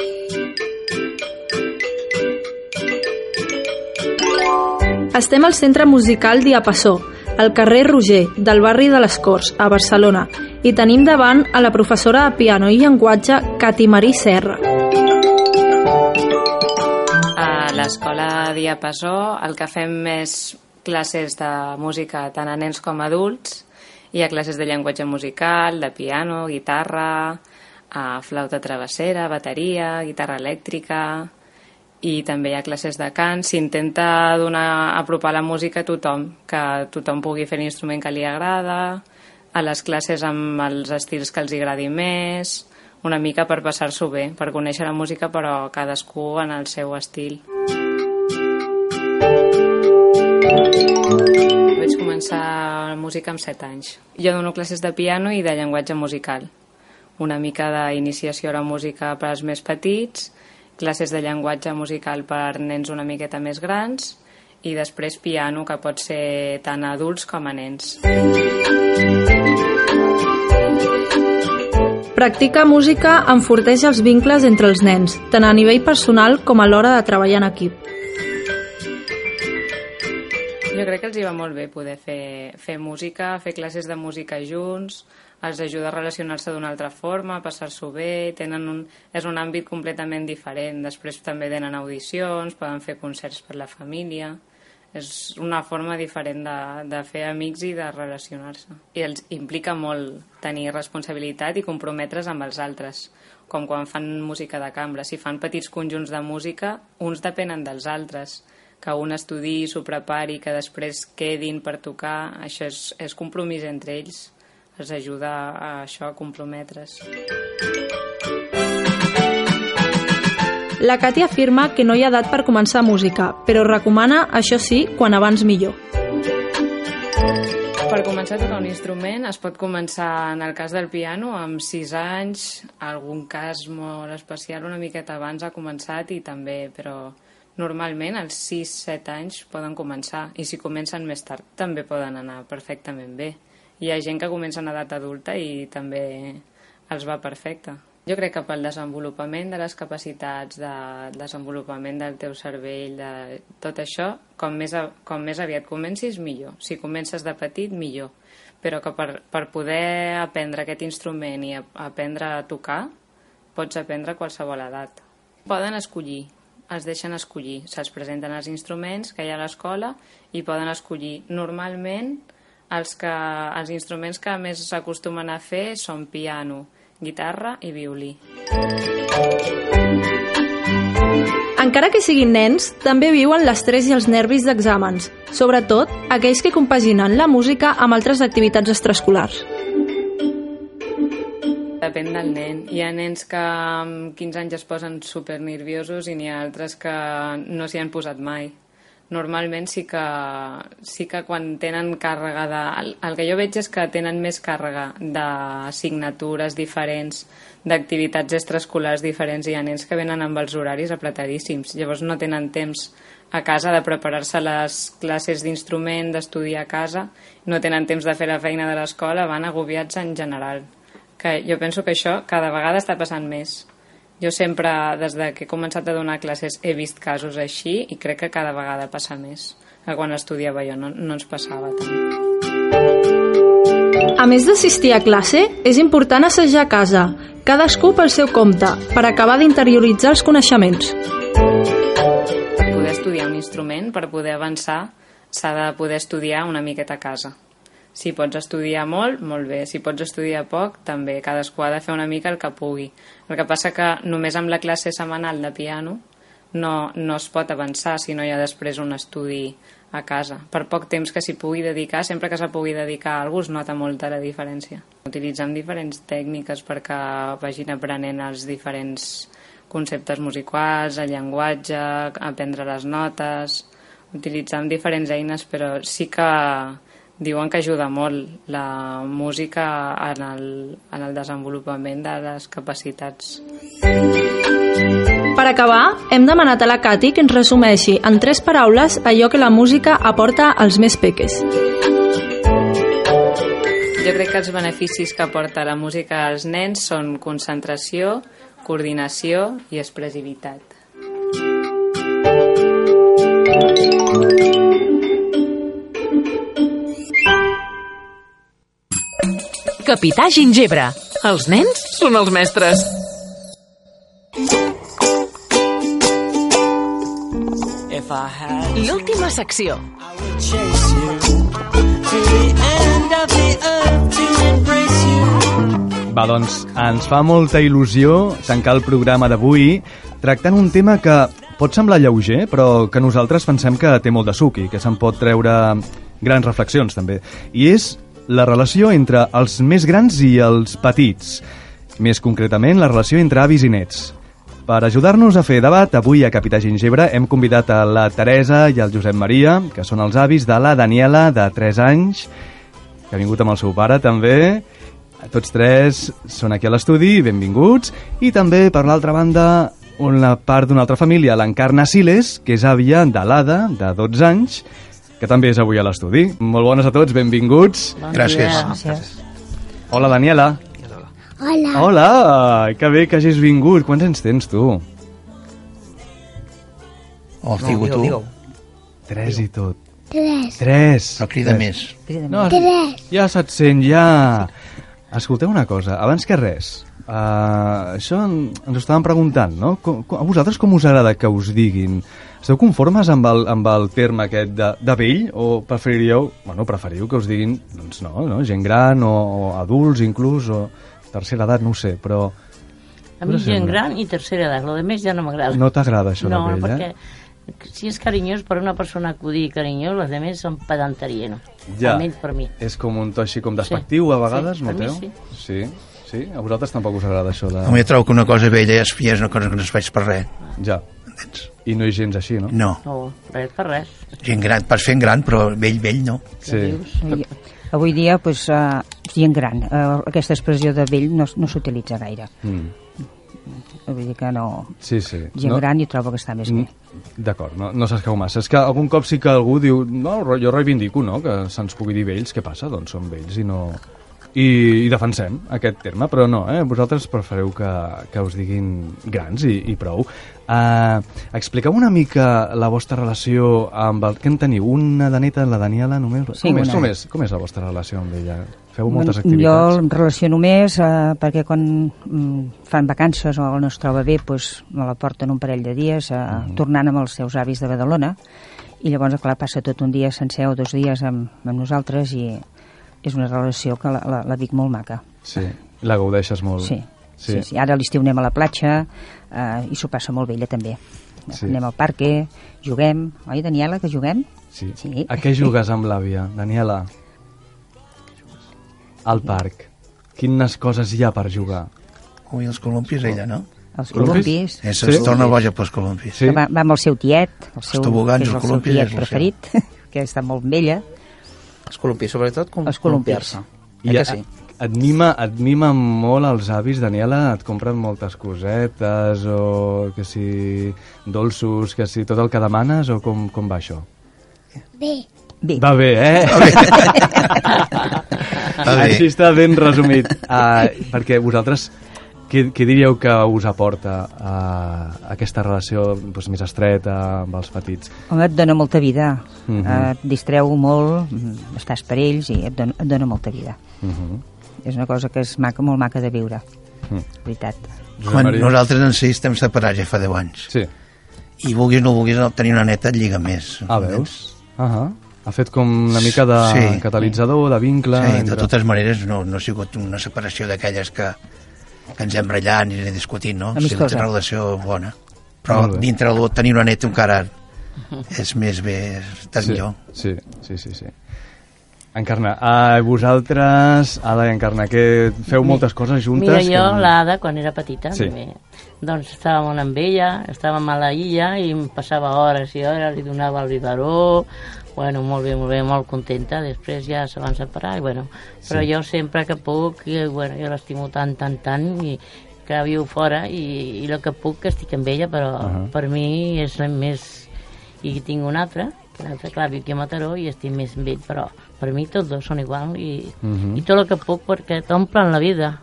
Estem al Centre Musical Diapasó, al carrer Roger, del barri de les Corts, a Barcelona, i tenim davant a la professora de piano i llenguatge Cati Marí Serra. A l'escola Diapasó el que fem és classes de música tant a nens com a adults. Hi ha classes de llenguatge musical, de piano, guitarra, flauta travessera, bateria, guitarra elèctrica i també hi ha classes de cant. S'intenta donar, apropar la música a tothom, que tothom pugui fer l'instrument que li agrada, a les classes amb els estils que els agradi més, una mica per passar-s'ho bé, per conèixer la música però cadascú en el seu estil. Vaig començar la música amb 7 anys. Jo dono classes de piano i de llenguatge musical. Una mica d'iniciació a la música per als més petits, classes de llenguatge musical per nens una miqueta més grans i després piano, que pot ser tant a adults com a nens. Practicar música enforteix els vincles entre els nens, tant a nivell personal com a l'hora de treballar en equip. Jo crec que els hi va molt bé poder fer, fer música, fer classes de música junts, els ajuda a relacionar-se d'una altra forma, a passar-s'ho bé, tenen un, és un àmbit completament diferent. Després també tenen audicions, poden fer concerts per la família. És una forma diferent de, de fer amics i de relacionar-se. I els implica molt tenir responsabilitat i comprometre's amb els altres, com quan fan música de cambra. Si fan petits conjunts de música, uns depenen dels altres que un estudi, s'ho prepari, que després quedin per tocar, això és, és compromís entre ells, els ajuda a això, a comprometre's. La Cati afirma que no hi ha edat per començar música, però recomana, això sí, quan abans millor. Per començar a tocar un instrument es pot començar, en el cas del piano, amb 6 anys, algun cas molt especial una miqueta abans ha començat i també, però normalment als 6-7 anys poden començar i si comencen més tard també poden anar perfectament bé. Hi ha gent que comença en edat adulta i també els va perfecte. Jo crec que pel desenvolupament de les capacitats, de desenvolupament del teu cervell, de tot això, com més, com més aviat comencis, millor. Si comences de petit, millor. Però que per, per poder aprendre aquest instrument i a, aprendre a tocar, pots aprendre a qualsevol edat. Poden escollir, es deixen escollir. Se'ls presenten els instruments que hi ha a l'escola i poden escollir. Normalment, els, que, els instruments que més s'acostumen a fer són piano, guitarra i violí. Encara que siguin nens, també viuen l'estrès i els nervis d'exàmens, sobretot aquells que compaginen la música amb altres activitats extraescolars. Depèn del nen. Hi ha nens que amb 15 anys es posen super nerviosos i n'hi ha altres que no s'hi han posat mai. Normalment sí que, sí que quan tenen càrrega de... El, que jo veig és que tenen més càrrega d'assignatures diferents, d'activitats extraescolars diferents. Hi ha nens que venen amb els horaris apretadíssims. Llavors no tenen temps a casa de preparar-se les classes d'instrument, d'estudiar a casa, no tenen temps de fer la feina de l'escola, van agobiats en general que jo penso que això cada vegada està passant més. Jo sempre, des de que he començat a donar classes, he vist casos així i crec que cada vegada passa més. Que quan estudiava jo no, no ens passava tant. A més d'assistir a classe, és important assajar a casa, cadascú pel seu compte, per acabar d'interioritzar els coneixements. Poder estudiar un instrument, per poder avançar, s'ha de poder estudiar una miqueta a casa. Si pots estudiar molt, molt bé. Si pots estudiar poc, també. Cadascú ha de fer una mica el que pugui. El que passa que només amb la classe setmanal de piano no, no es pot avançar si no hi ha després un estudi a casa. Per poc temps que s'hi pugui dedicar, sempre que se pugui dedicar a algú es nota molta la diferència. Utilitzem diferents tècniques perquè vagin aprenent els diferents conceptes musicals, el llenguatge, aprendre les notes... Utilitzem diferents eines, però sí que diuen que ajuda molt la música en el, en el desenvolupament de les capacitats. Per acabar, hem demanat a la Cati que ens resumeixi en tres paraules allò que la música aporta als més peques. Jo crec que els beneficis que aporta la música als nens són concentració, coordinació i expressivitat. Capità Gingebre. Els nens són els mestres. L'última secció. Va, doncs, ens fa molta il·lusió tancar el programa d'avui tractant un tema que pot semblar lleuger, però que nosaltres pensem que té molt de suc i que se'n pot treure grans reflexions, també. I és la relació entre els més grans i els petits. Més concretament, la relació entre avis i nets. Per ajudar-nos a fer debat, avui a Capità Gingebre hem convidat a la Teresa i el Josep Maria, que són els avis de la Daniela, de 3 anys, que ha vingut amb el seu pare també. Tots tres són aquí a l'estudi, benvinguts. I també, per l'altra banda, una part d'una altra família, l'Encarna Siles, que és àvia de l'Ada, de 12 anys, que també és avui a l'estudi. Molt bones a tots, benvinguts. Bon Gràcies. Gràcies. Hola, Daniela. Hola. Hola, que bé que hagis vingut. Quants anys tens, tu? Oh, digue tu. Digue Tres i tot. Tres. Tres. Però crida més. No, Tres. ja se't sent, ja... Escolteu una cosa, abans que res, uh, això en- ens ho estàvem preguntant, no? Com, com, a vosaltres com us agrada que us diguin? Esteu conformes amb el, amb el terme aquest de, de vell o preferiríeu, bueno, preferiu que us diguin, doncs no, no gent gran o, o adults inclús o tercera edat, no ho sé, però A mi gent gran i tercera edat, lo de més ja no m'agrada. no t'agrada això no, de vell, perquè eh? si és carinyós per una persona que ho digui carinyós, les demés són pedanteria, no? Ja. Almenys per mi. És com un to així com despectiu a vegades, Sí, mi noteu? sí. sí. Sí? A vosaltres tampoc us agrada això de... Home, jo trobo que una cosa vella és, ja és una cosa que no es faig per res. Ja. I no hi gens així, no? No. No, res per res. Gent gran, pas fent gran, però vell, vell no. Sí. Dius, Avui dia, pues, uh, gent gran, uh, aquesta expressió de vell no, no s'utilitza gaire. Mm. Vull dir que no... Sí, sí. Gent No- gran i trobo que està més bé. D'acord, no, no s'escau massa. És que algun cop sí que algú diu no, jo reivindico no, que se'ns pugui dir vells, què passa? Doncs són vells i no... I, i defensem aquest terme, però no, eh? vosaltres prefereu que, que us diguin grans i, i prou. Uh, expliqueu una mica la vostra relació amb el... Què en teniu? Una de neta, la Daniela, només? Sí, com, és, com, és, com és la vostra relació amb ella? Feu moltes Jo activitats? em relaciono més eh, perquè quan mm, fan vacances o no es troba bé doncs me la porten un parell de dies eh, Mhm. tornant amb els seus avis de Badalona i llavors, clar, passa tot un dia sencer o dos dies amb, amb nosaltres i és una relació que la, la, la dic molt maca. Sí, la gaudeixes molt. Sí, sí, sí. Ara a l'estiu anem a la platja eh, i s'ho passa molt bé ella també. Sí. Anem al parque, juguem. Oi, Daniela, que juguem? Sí. Sí. A què jugues amb l'àvia, Daniela? Al parc. Quines coses hi ha per jugar? Ui, els columpis, ella, no? Els columpis. És, es torna boja pels columpis. Que Va, va amb el seu tiet, el seu, tobogans, que és els el seu columpis, tiet el preferit, [laughs] que està molt amb ella. Els columpis, sobretot, com columpis. Eh I que sí? et mima, et mima molt els avis, Daniela? Et compren moltes cosetes o que si dolços, que si tot el que demanes o com, com va això? Bé. Bé. Va bé, eh? Va bé. [laughs] Així està ben resumit. Uh, perquè vosaltres, què, què diríeu que us aporta uh, aquesta relació doncs, més estreta amb els petits? Home, et dona molta vida. Mhm. eh, et distreu molt, estàs per ells i et dona, et dona molta vida. Uh -huh. És una cosa que és maca, molt maca de viure. Mm. Veritat. Quan nosaltres en si estem separats ja fa 10 anys. Sí. I vulguis o no vulguis tenir una neta et lliga més. Ah, veus? Uh -huh. Ha fet com una mica de Sí. catalitzador, de vincle... Sí, de entre- totes maneres no, no ha sigut una separació d'aquelles que, que ens hem ratllat ni anem discutint, no? Ha sigut Amistosa. una relació bona. Però dintre de tenir una neta encara [laughs] és més bé, estàs sí, millor. Sí, sí, sí, sí. Encarna, a vosaltres, Ada i Encarna, que feu moltes coses juntes... Mira, jo, com- l'Ada, quan era petita, Sí. també, doncs estàvem amb ella, estàvem a la illa i em passava hores i hores, li donava el biberó, bueno, molt bé, molt bé, molt contenta, després ja se van separar, i bueno, però Sí. jo sempre que puc, i, bueno, jo l'estimo tant, tant, tant, i que viu fora, i, i el que puc que estic amb ella, però Ahà. per mi és la més... I tinc un altre, que l'altre, clar, viu aquí a Mataró i estic més amb ell, però per mi tots dos són igual, i, Mhm. i tot el que puc perquè t'omplen la vida.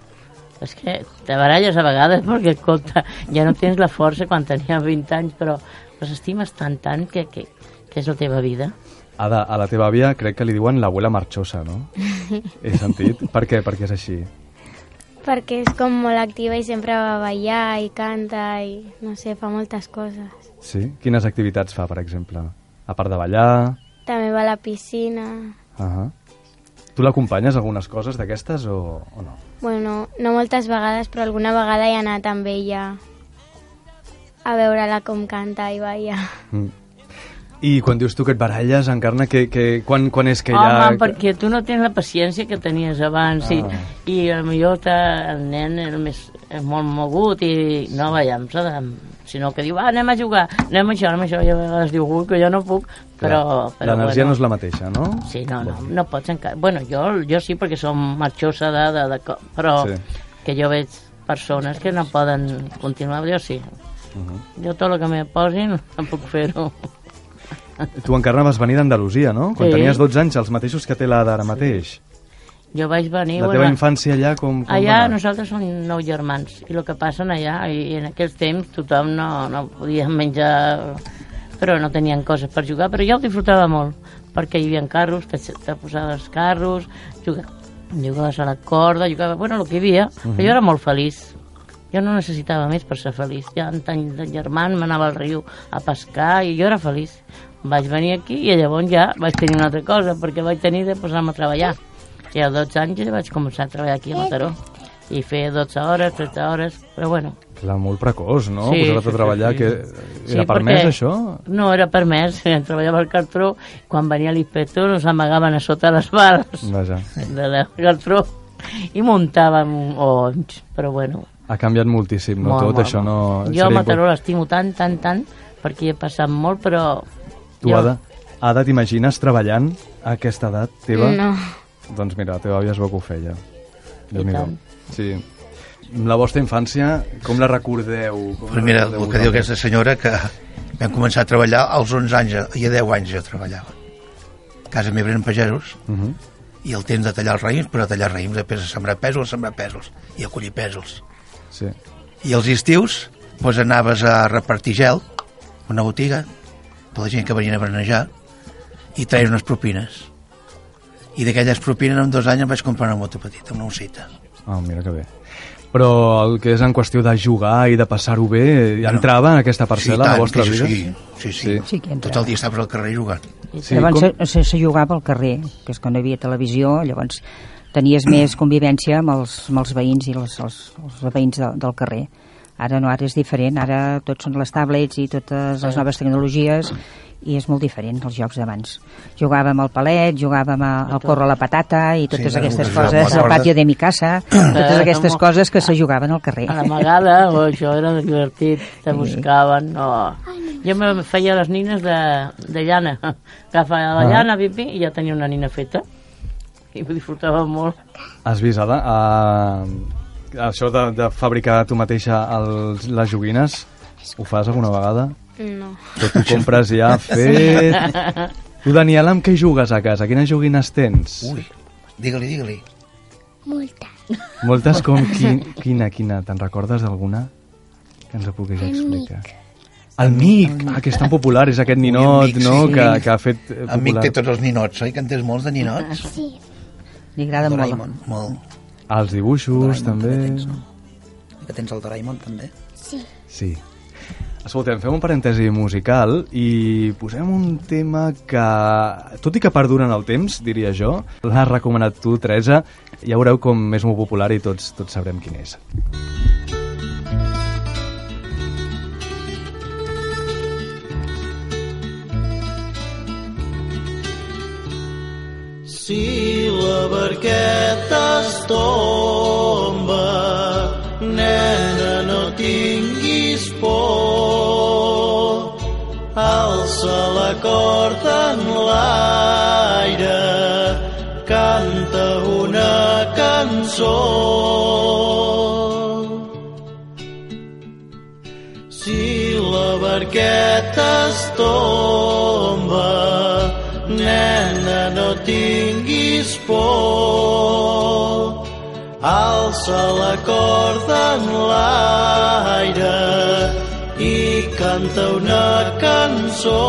És que te baralles a vegades perquè, escolta, ja no tens la força quan tenies 20 anys, però les estimes tant, tant, que, que, que és la teva vida. Ada, a la teva àvia crec que li diuen l'abuela marxosa, no? [laughs] He sentit. Per què? Perquè és així. Perquè és com molt activa i sempre va ballar i canta i, no sé, fa moltes coses. Sí? Quines activitats fa, per exemple? A part de ballar... També va a la piscina. Uh -huh. Tu l'acompanyes a algunes coses d'aquestes o, o no? Bueno, no moltes vegades, però alguna vegada he anat amb ella a veure-la com canta i balla. Mm. I quan dius tu que et baralles, Encarna, que, que, quan, quan és que Home, ja... perquè tu no tens la paciència que tenies abans Ah. i, i a millor està, el nen és, més, és molt mogut i no veiem sinó que diu, ah, anem a jugar, anem a això, anem a això, i a vegades diu, ui, que jo no puc, però... però L'energia bueno, no és la mateixa, no? Sí, no, no, no pots encara... Bueno, jo, jo sí, perquè som marxosa de, de, de... Però Sí. que jo veig persones que no poden continuar, jo sí. Uh -huh. Jo tot el que me posin no puc fer-ho. [laughs] Tu, Encarna, vas venir d'Andalusia, no? Quan Sí. tenies 12 anys, els mateixos que té l'Ada ara mateix. Jo vaig venir... La teva infància allà com, com va Allà anar? nosaltres som nou germans i el que passa allà, i en aquells temps tothom no, no podia menjar però no tenien coses per jugar, però jo ho disfrutava molt perquè hi havia carros, te, te posaves carros, juga, jugaves a la corda, jugava, bueno, el que hi havia, Mhm. però jo era molt feliç. Jo no necessitava més per ser feliç. Ja en tant de germans m'anava al riu a pescar i jo era feliç. Vaig venir aquí i llavors ja vaig tenir una altra cosa perquè vaig tenir de posar-me a treballar. I a 12 anys ja vaig començar a treballar aquí a Mataró. I feia 12 hores, 13 hores, però bueno. Clar, molt precoç, no? Sí, Posar-te sí, a treballar, sí, que sí. era Sí, permès, això? No, era permès. [laughs] Treballava al cartró. Quan venia l'inspector ens amagaven a sota les bales Vaja. de la cartró i muntàvem ons. Però bueno, Ha canviat moltíssim, no? molt, Tot molt, això no... Jo Mataró l'estimo tant, tant, tant, perquè hi he passat molt, però... Tu, jo- Ada, Ada t'imagines treballant a aquesta edat teva? No. Doncs mira, la teva àvia es veu que ho feia. Déu-n'hi-do. tant. Sí. La vostra infància, com la recordeu? Com Però mira, la el que diu aquesta senyora que vam començar a treballar als 11 anys i a 10 anys ja treballava. A casa meva eren pagesos Uh -huh. i el temps de tallar els raïms, però tallar raïms, després a sembrar pèsols, a sembrar pèsols i a collir pèsols. Sí. I els estius doncs anaves a repartir gel a una botiga per la gent que venien a berenejar i traies unes propines. I d'aquelles propines en dos anys em vaig comprar una moto petita, una usita. Ah, mira que bé. Però el que és en qüestió de jugar i de passar-ho bé, ja entrava en aquesta parcel·la sí, a la tant, vostra sí, vida? Sí, sí, sí. Sí que entrava. Tot el dia estaves al carrer jugant. Sí, llavors com... se, se jugava al carrer, que és que no hi havia televisió, llavors tenies més convivència amb els, amb els veïns i els, els, els veïns de, del carrer. Ara no, ara és diferent, ara tots són les tablets i totes les noves tecnologies i és molt diferent els jocs d'abans. Jugàvem al palet, jugàvem al corro a la patata i totes Sí, aquestes no, coses, al patio de mi casa, [coughs] totes aquestes coses que se jugaven al carrer. A l'amagada, o això era divertit, te buscaven, no. Jo me feia les nines de, de llana, [laughs] agafava la Ah. llana, pipi, i ja tenia una nina feta, i ho disfrutava molt. Has vist, Ada? Uh, això de, de fabricar tu mateixa els, les joguines, ho fas alguna vegada? No. Que tu compres ja [laughs] fet... Tu, Daniel, amb què jugues a casa? Quines joguines tens? Ui, digue-li, digue-li. Multa. Moltes com... [laughs] Qui, quina, quina? Te'n recordes d'alguna? Que ens ho puguis El explicar. El Mic, ah, que és tan popular, és aquest ninot, Ui, el Mic, no?, sí. que, que ha fet eh, En Mic popular. té tots els ninots, oi? Que en tens molts de ninots? Sí. Li agrada molt. Molt. Els dibuixos, també. I que tens el Doraemon, també. Sí. Sí. Escoltem, fem un parèntesi musical i posem un tema que, tot i que perdura en el temps, diria jo, l'has recomanat tu, Teresa, ja veureu com és molt popular i tots, tots sabrem quin és. Si la barqueta es tomba, nena, no tinguis por. Alça la corda en l'aire, canta una cançó. Si la barqueta es tomba, nena, no tinguis por. Alça la corda en l'aire i canta una cançó.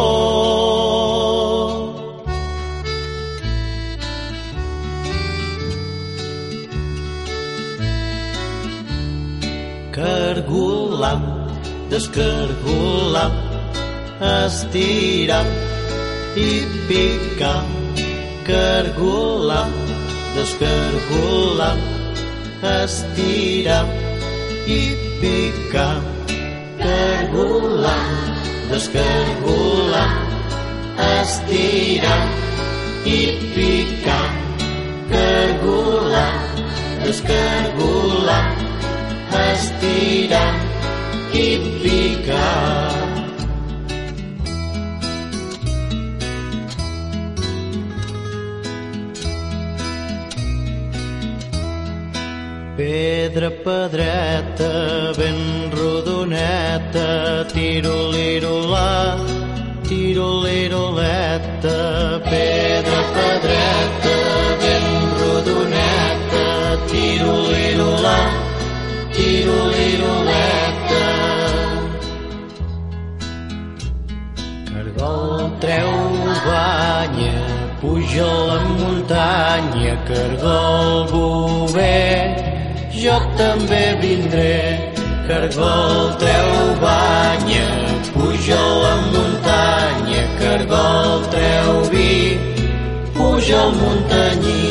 Cargolam, descargolam, estiram i picam. Cargolam, descargolam, estiram i picam. Cargolam, descargolam, estiram i picam. Cargolam, descargolam, estiram i picam. Pedra, pedreta, ben rodoneta, tiro-liro-la, tiro-liro-leta. Pedra, pedreta, ben rodoneta, tiro-liro-la, tiro-liro-leta. Cargol treu banya, puja a la muntanya, cargol bover, jo també vindré. Cargol treu banya, puja a la muntanya, cargol treu vi, puja al muntanyí.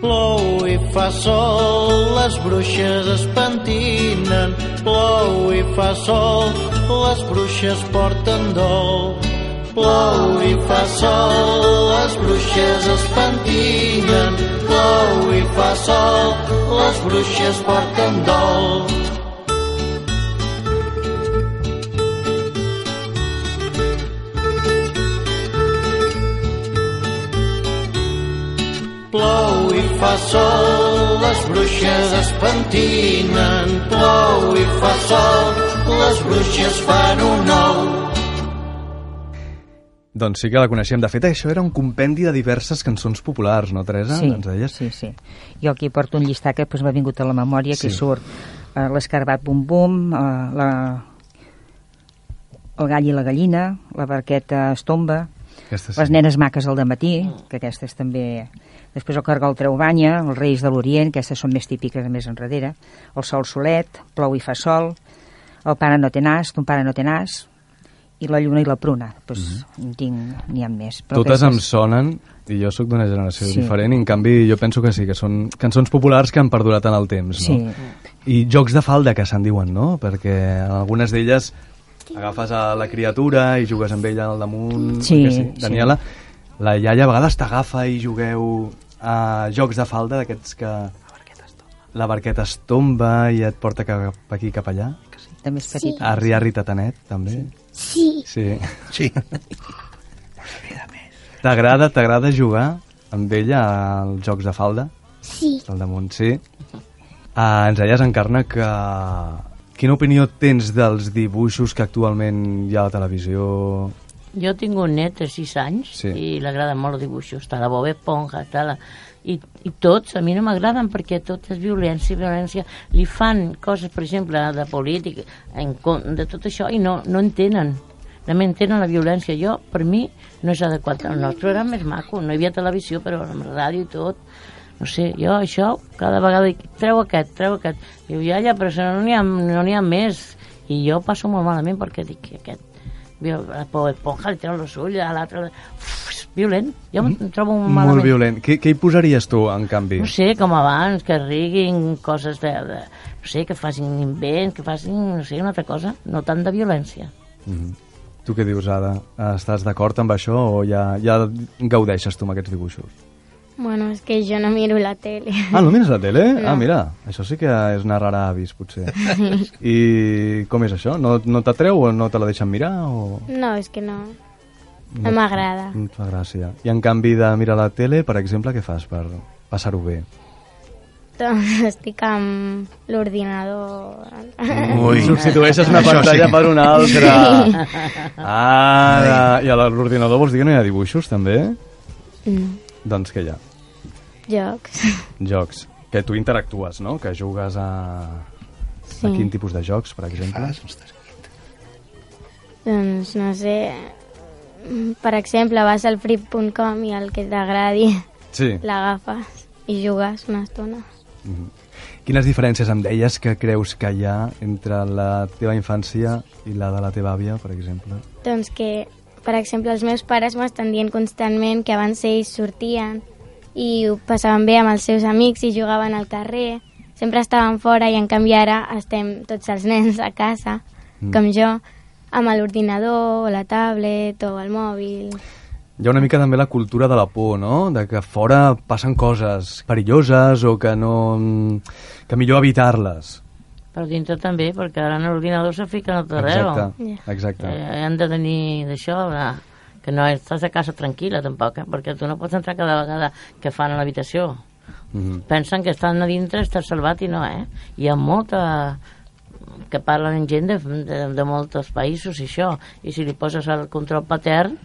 Plou i fa sol, les bruixes es pentinen. Plou i fa sol, les bruixes porten dol. Plou i fa sol, les bruixes es pentinen. Plou i fa sol, les bruixes porten dol. Plou i fa sol, les bruixes es pentinen. Plou i fa sol, les bruixes fan un ou. Doncs sí que la coneixem. De fet, això era un compendi de diverses cançons populars, no, Teresa? Sí, Ens deies? sí, sí. Jo aquí porto un llistat que doncs, m'ha vingut a la memòria, que Sí. surt eh, l'escarbat bum-bum, eh, la, el gall i la gallina, la barqueta es tomba, Aquesta sí. les nenes maques al matí, que aquestes també... Després el cargol treu banya, els reis de l'Orient, aquestes són més típiques més enrere, el sol solet, plou i fa sol, el pare no té nas, ton pare no té nas, i la lluna i la pruna. Doncs en tinc, n'hi ha més. Mhm. Totes em aquestes- sonen, i jo sóc d'una generació Sí. diferent, i en canvi jo penso que sí, que són cançons populars que han perdurat en el temps, no? Sí. I jocs de falda, que se'n diuen, no? Perquè en algunes d'elles agafes a la criatura i jugues amb ella al damunt. Sí, sí. Daniela, la iaia a vegades t'agafa i jugueu a jocs de falda d'aquests que... La barqueta es tomba i et porta cap aquí cap allà. També és petit. A Riarri Tatanet, també. Sí. Sí. Sí. T'agrada, t'agrada jugar amb ella als jocs de falda? Sí. Al damunt, sí. Uh, ens deies, Encarna, que... Quina opinió tens dels dibuixos que actualment hi ha a la televisió? Jo tinc un net de 6 anys Sí. i li agraden molt els dibuixos. Està la Bob Esponja, està la... I, I tots, a mi no m'agraden perquè tot és violència, violència. Li fan coses, per exemple, de política, en, de tot això, i no, no entenen. No entenen la violència. Jo, per mi, no és adequat. El nostre era més maco. No hi havia televisió, però amb ràdio i tot. No sé, jo això, cada vegada dic, treu aquest, treu aquest. Diu, ja, ja, però no n'hi ha, no ha més. I jo passo molt malament perquè dic, aquest, la Bob Esponja li treu els ulls, a l'altre... Violent. Jo em trobo malament. Molt violent. Què, què hi posaries tu, en canvi? No sé, com abans, que riguin coses de, de... No sé, que facin invents, que facin, no sé, una altra cosa. No tant de violència. Mhm. Tu què dius, Ada? Estàs d'acord amb això o ja, ja gaudeixes tu amb aquests dibuixos? Bueno, és que jo no miro la tele. Ah, no mires la tele? No. Ah, mira, això sí que és una rara avis, potser. I com és això? No, no t'atreu o no te la deixen mirar? O... No, és que no. No m'agrada. No et fa gràcia. I en canvi de mirar la tele, per exemple, què fas per passar-ho bé? Doncs [laughs] estic amb l'ordinador. Ui, substitueixes una pantalla sí. per una altra. Ah, i a l'ordinador vols dir que no hi ha dibuixos, també? Mm, Doncs què hi ha? Jocs. [laughs] Jocs. Que tu interactues, no? Que jugues a... Sí. A quin tipus de jocs, per exemple? Doncs no sé... Per exemple, vas al free.com i el que t'agradi Sí. l'agafes i jugues una estona. Mhm. Quines diferències em deies que creus que hi ha entre la teva infància i la de la teva àvia, per exemple? Doncs que, per exemple, els meus pares m'estan dient constantment que abans ells sortien i ho passaven bé amb els seus amics i jugaven al carrer. Sempre estaven fora i en canvi ara estem tots els nens a casa, Mm. com jo, amb l'ordinador, o la tablet o el mòbil. Hi ha una mica també la cultura de la por, no? De que fora passen coses perilloses o que no... que millor evitar-les. Però dintre també, perquè ara en l'ordinador se fiquen a tot arreu. Exacte, exacte. Eh, han de tenir d'això, que no estàs a casa tranquil·la tampoc, eh? perquè tu no pots entrar cada vegada que fan a l'habitació. Mhm. Pensen que estan a dintre, estàs salvat i no, eh? Hi ha molta que parlen en gent de, de, de molts països i això, i si li poses el control patern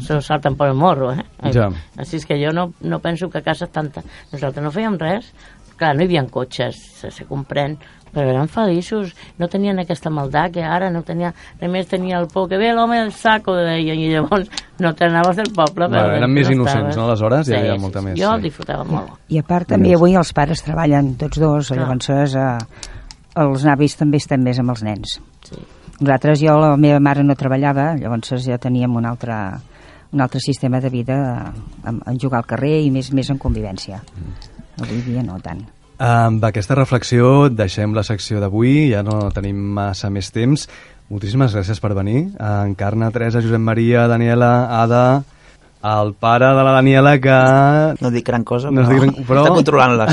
se lo salten per el morro, eh? Ja. Així és que jo no, no penso que a casa tanta... Nosaltres no fèiem res, clar, no hi havia cotxes, se, se comprèn, però eren feliços, no tenien aquesta maldat que ara no tenia, només tenia el por, que ve l'home del saco, deien, i llavors no t'anaves del poble. Bueno, eren més no innocents, estaves. no? Aleshores hi havia Sí, molta sí, més, Jo sí. el disfrutava molt. I a part també avui els pares treballen tots dos, Clar. llavors eh, els avis també estem més amb els nens. Sí. Nosaltres, jo, la meva mare no treballava, llavors ja teníem un altre, un altre sistema de vida en, en jugar al carrer i més més en convivència. Avui dia no tant. Amb aquesta reflexió deixem la secció d'avui, ja no tenim massa més temps. Moltíssimes gràcies per venir. Encarna, Teresa, Josep Maria, Daniela, Ada, el pare de la Daniela que... No dic gran cosa, no però, dic gran... però... està controlant-la,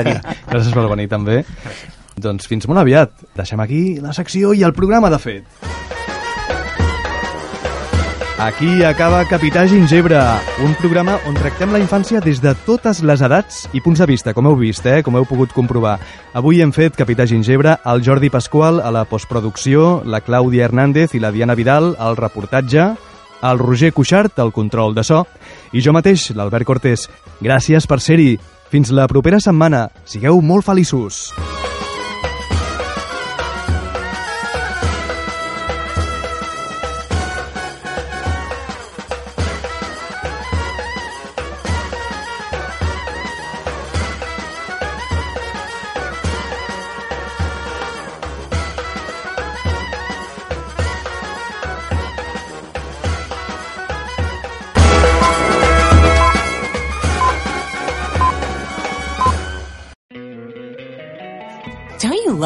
aquí. [laughs] gràcies per venir també. Doncs fins molt aviat. Deixem aquí la secció i el programa, de fet. Aquí acaba Capità Gingebre, un programa on tractem la infància des de totes les edats i punts de vista, com heu vist, eh? com heu pogut comprovar. Avui hem fet Capità Gingebre el Jordi Pasqual a la postproducció, la Clàudia Hernández i la Diana Vidal al reportatge, el Roger Cuixart al control de so i jo mateix, l'Albert Cortés. Gràcies per ser-hi. Fins la propera setmana. Sigueu molt feliços.